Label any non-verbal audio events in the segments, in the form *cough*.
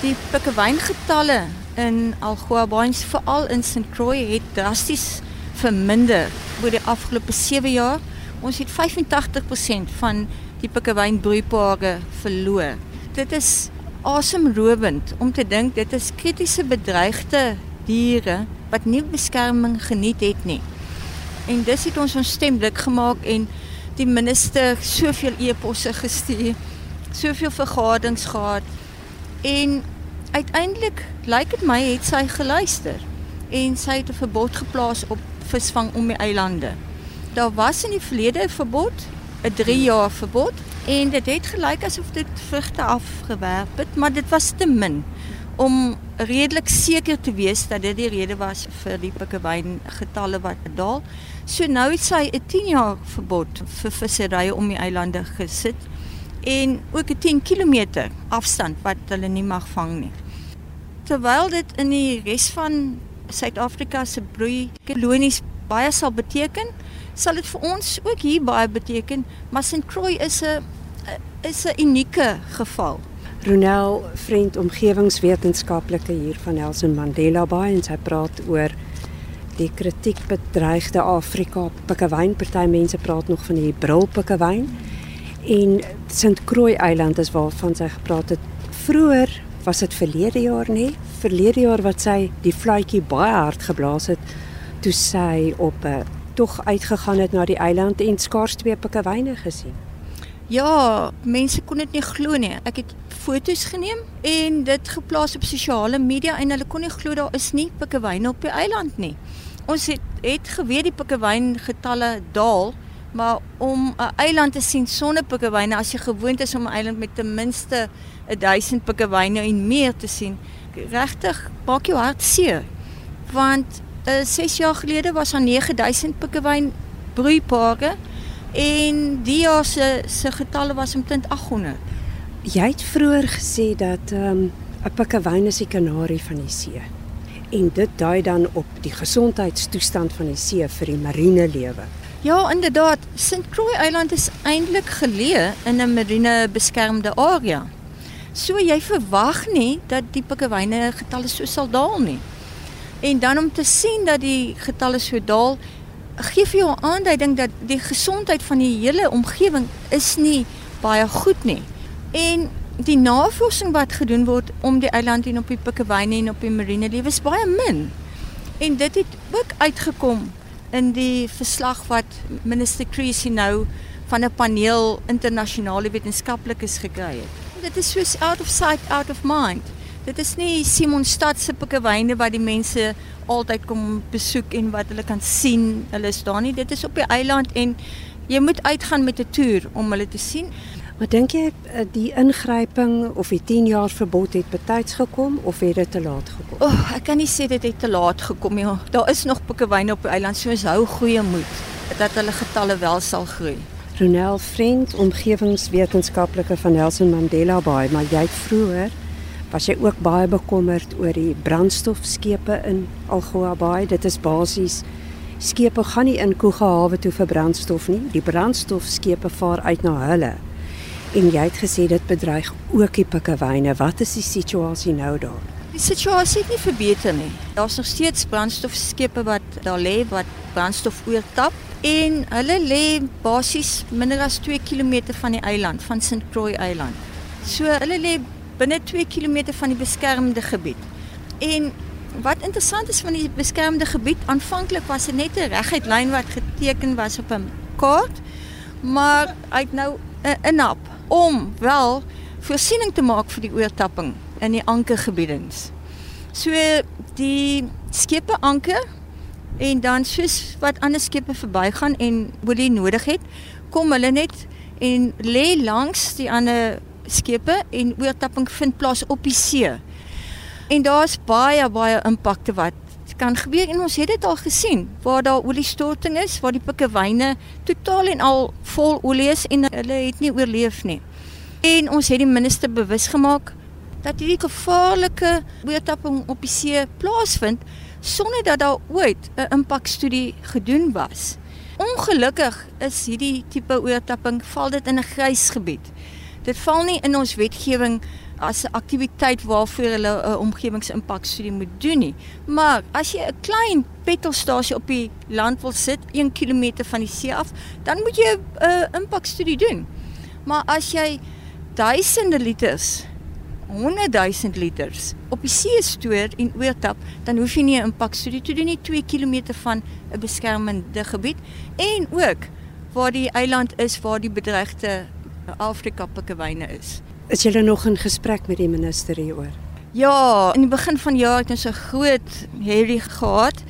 Die pikkewyngetalle in Algoa Bay, veral in St. Croix, het drasties verminder oor die afgelope 7 jaar. Ons het 85% van die pikkewynbroeipare verloor. Dit is asemrowend om te dink dit is kritiese bedreigde diere wat nie beskerming geniet het nie. En dis het ons ons stem dik gemaak en die minister soveel e-posse gestuur, soveel vergaderings gehad en uiteindelik lyk dit my het sy geluister en sy het 'n verbod geplaas op visvang om die eilande. Daar was in die verlede 'n verbod, 'n 3 jaar verbod en dit het gelyk asof dit vrugte afgewerp het, maar dit was te min om redelik seker te wees dat dit die rede was vir die pikkewyn getalle wat daal. So nou het sy 'n 10 jaar verbod vir visserye om die eilande gesit en ook 'n 10 km afstand wat hulle nie mag vang nie. Terwyl dit in die res van Suid-Afrika se broei kolonies baie sal beteken, sal dit vir ons ook hier baie beteken, maar St. Croix is 'n is 'n unieke geval. Ronel, vriend omgewingswetenskaplike hier van Nelson Mandela Bay en sy praat oor die kritiek bedreigde Afrika pikkewyn. Party mense praat nog van die brilpikkewyn. En St. Croix Eiland is waarvan sy gepraat het. Vroeger was dit verlede jaar nie, verlede jaar wat sy die fluitjie baie hard geblaas het toe sy op 'n uh, tog uitgegaan het na die eiland en skaars twee pikkewyne gesien. Ja, mense kon dit nie glo nie. Ek het foto's geneem en dit geplaas op sosiale media en hulle kon nie glo daar is nie pikkewyne op die eiland nie. Ons het het geweet die pikkewyn getalle daal, maar om 'n eiland te sien sonder pikkewyne as jy gewoond is om 'n eiland met ten minste 1000 pikkewyne en meer te sien, regtig maak jou hart seer. Want 6 uh, jaar gelede was daar 9000 pikkewyn broeipare en die jaar se se getalle was omtrent 800. Jy het vroeër gesê dat ehm, 'n um, pikkewyn is die kanarie van die see. En dit dui dan op die gesondheidstoestand van die see vir die marine lewe. Ja, inderdaad, St. Croix Eiland is eintlik geleë in 'n marine beskermde area. So jy verwag nie dat die pikkewyne getalle so sal daal nie. En dan om te sien dat die getalle so daal, gee vir jou 'n aanduiding dat die gesondheid van die hele omgewing is nie baie goed nie. En die navorsing wat gedoen word om die eiland en op die pikkewyne en op die marine lewe is baie min. En dit het ook uitgekom in die verslag wat minister Creasy nou van 'n paneel internasionale wetenskaplikes gekry het. Dit is soos out of sight out of mind. Dit is nie Simonstad se pikkewyne wat die mense altyd kom besoek en wat hulle kan sien. Hulle is daar nie. Dit is op die eiland en jy moet uitgaan met 'n toer om hulle te sien. Wat dink jy eh, die ingryping of die 10 jaar verbod het betyds gekom of het dit te laat gekom? O, oh, ek kan nie sê dit het te laat gekom nie. Daar is nog pikkewyne op die eiland, so ons hou goeie moed dat hulle getalle wel sal groei. Ronel Vriend, omgewingswetenskaplike van Nelson Mandela Bay, maar jy het vroeër was jy ook baie bekommerd oor die brandstofskepe in Algoa Bay. Dit is basies skepe gaan nie in Kuga hawe toe vir brandstof nie. Die brandstofskepe vaar uit na hulle. En jy het gesê dit bedreig ook die pikkewyne. Wat is die situasie nou daar? Die situasie het nie verbeter nie. Daar's nog steeds brandstofskepe wat daar lê wat brandstof oortap en hulle lê basies minder as 2 km van die eiland van St. Croix Eiland. So hulle lê binne 2 km van die beskermde gebied. En wat interessant is van die beskermde gebied, aanvanklik was dit net 'n reguit lyn wat geteken was op 'n kaart, maar uit nou 'n inap om wel voorsiening te maak vir die oortapping in die ankergebiedens. So die skepe anker en dan soos wat ander skepe verbygaan en olie nodig het, kom hulle net en lê langs die ander skepe en oortapping vind plaas op die see. En daar's baie baie impakte wat kan gebeur en ons het dit al gesien waar daar oliestorting is, waar die pikkewyne totaal en al vol olie is en hulle het nie oorleef nie. En ons het die minister bewus gemaak dat hierdie gevaarlike oortapping op die see plaasvind sonder dat daar ooit 'n impakstudie gedoen was. Ongelukkig is hierdie tipe oortapping val dit in 'n grys gebied. Dit val nie in ons wetgewing as 'n aktiwiteit waarvoor hulle 'n omgewingsimpakstudie moet doen nie. Maar as jy 'n klein petrolstasie op die land wil sit, 1 km van die see af, dan moet jy 'n uh, impakstudie doen. Maar as jy duisende liters 100 000 liters op die see stoor en oortap, dan hoef jy nie 'n impakstudie te doen nie 2 km van 'n beskermende gebied en ook waar die eiland is waar die bedreigde Afrika pikkewyne is. Is julle nog in gesprek met die minister hieroor? Ja, in die begin van jaar het ons 'n groot herrie gehad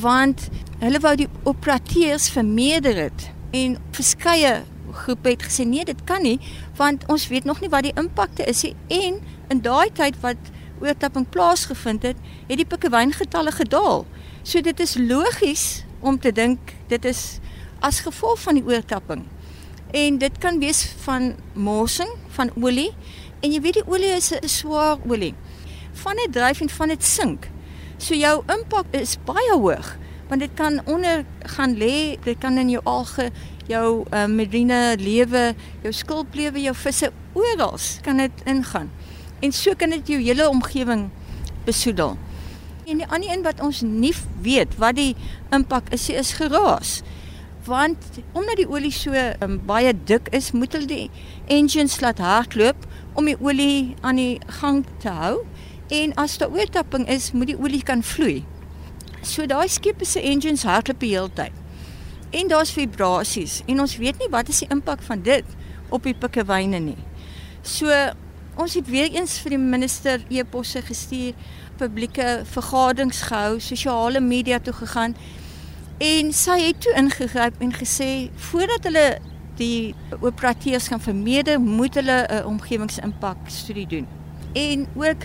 want hulle wou die operateurs vermeerder het en verskeie groepe het gesê nee, dit kan nie want ons weet nog nie wat die impakte is nie en in daai tyd wat oortapping plaasgevind het, het die pikkewyngetalle gedaal. So dit is logies om te dink dit is as gevolg van die oortapping. En dit kan wees van morsing van olie en jy weet die olie is 'n swaar olie. Van dit dryf en van dit sink. So jou impak is baie hoog want dit kan onder gaan lê, dit kan in jou alge, jou uh, marine lewe, jou skulplewe, jou visse oral kan dit ingaan. En so kan dit jou hele omgewing besoedel. En die ander een wat ons nie weet wat die impak is, is geraas want omdat die olie so um, baie dik is, moet hulle die engines laat hardloop om die olie aan die gang te hou. En as daar oortapping is, moet die olie kan vloei. So daai skip se engines hardloop die hele tyd. En daar's vibrasies en ons weet nie wat is die impak van dit op die pikkewyne nie. So ons het weer eens vir die minister e-posse gestuur, publieke vergaderings gehou, sosiale media toe gegaan En sy het toe ingegryp en gesê voordat hulle die operateurs gaan vermeerder, moet hulle 'n omgewingsimpak studie doen. En ook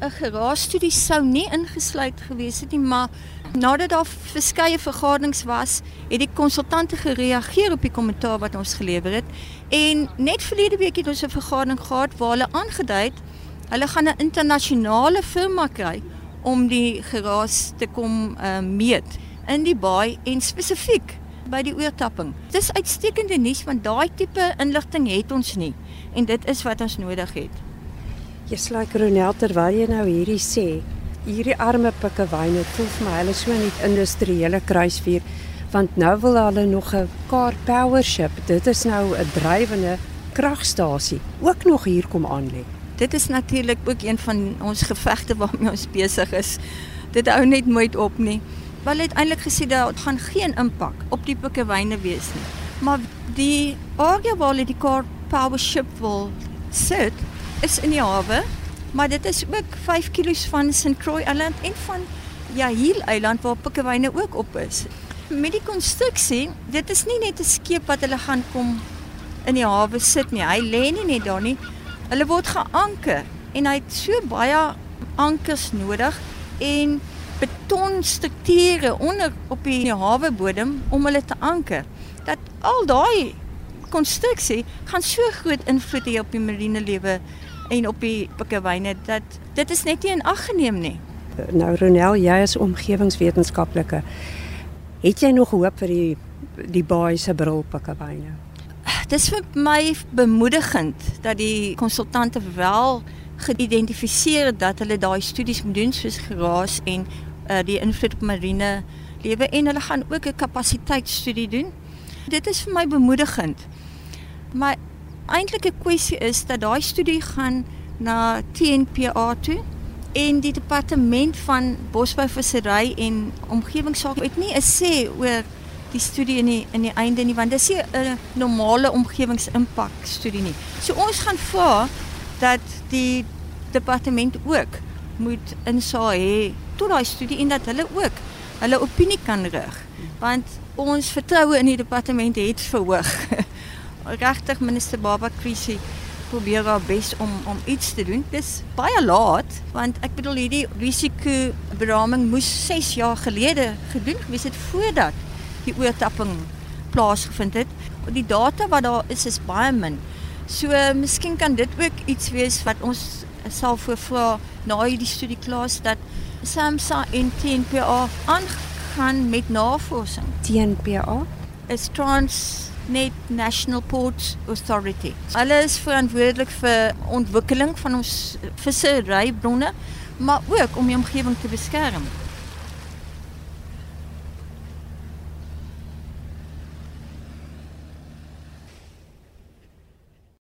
'n geraasstudie sou nie ingesluit gewees het nie, maar nadat daar verskeie vergaderings was, het die konsultante gereageer op die kommentaar wat ons gelewer het. En net verlede week het ons 'n vergadering gehad waar hulle aangedui het hulle gaan 'n internasionale firma kry om die geraas te kom uh, meet in die baai en spesifiek by die oortapping. Dis uitstekende nuus want daai tipe inligting het ons nie en dit is wat ons nodig het. Jy's like Ronel terwyl jy nou hierdie sê, hierdie arme pikkewyne voel vir my hulle so in die industriële kruisvuur want nou wil hulle nog 'n car power ship. Dit is nou 'n drywende kragstasie ook nog hier kom aan lê. Dit is natuurlik ook een van ons gevegte waarmee ons besig is. Dit hou net nooit op nie. Wel het eintlik gesê dat gaan geen impak op die pikkewyne wees nie. Maar die area waar die car power ship wil sit is in die hawe, maar dit is ook 5 km van St Croix Island en van Yahil Eiland waar pikkewyne ook op is. Met die konstruksie, dit is nie net 'n skip wat hulle gaan kom in die hawe sit nie. Hy lê nie net daar nie. Hulle word geanker en hy het so baie ankers nodig en betonstrukture onder op die hawebodem om hulle te anker. Dat al daai konstruksie gaan so groot invloed hê op die marine lewe en op die pikkewyne dat dit is net nie in ag geneem nie. Nou Ronel, jy is omgewingswetenskaplike. Het jy nog hoop vir die die baie se brilpikkewyne? Dis vir my bemoedigend dat die konsultante wel geïdentifiseer dat hulle daai studies moet doen soos geraas en uh, die invloed op marine lewe en hulle gaan ook 'n kapasiteitsstudie doen. Dit is vir my bemoedigend. Maar eintlik 'n kwessie is dat daai studie gaan na TNPA toe en die departement van bosbouvissery en omgewingsake het nie 'n sê oor die studie in die in die einde nie want dis nie 'n normale omgewingsimpak studie nie. So ons gaan vra dat die departement ook moet insaai hê tot daai studie en dat hulle ook hulle opinie kan rig. Want ons vertroue in die departement het verhoog. *laughs* Regtig minister Baba Krisi probeer haar bes om om iets te doen. Dis baie laat want ek bedoel hierdie risiko beraming moes 6 jaar gelede gedoen gewees het voordat die oortapping plaasgevind het. Die data wat daar is is baie min. So miskien kan dit ook iets wees wat ons sal voorvra na hierdie studie klaar dat SAMSA en TNPA aangaan met navorsing. TNPA is Trans net National Ports Authority. Hulle is verantwoordelik vir ontwikkeling van ons visserybronne, maar ook om die omgewing te beskerm.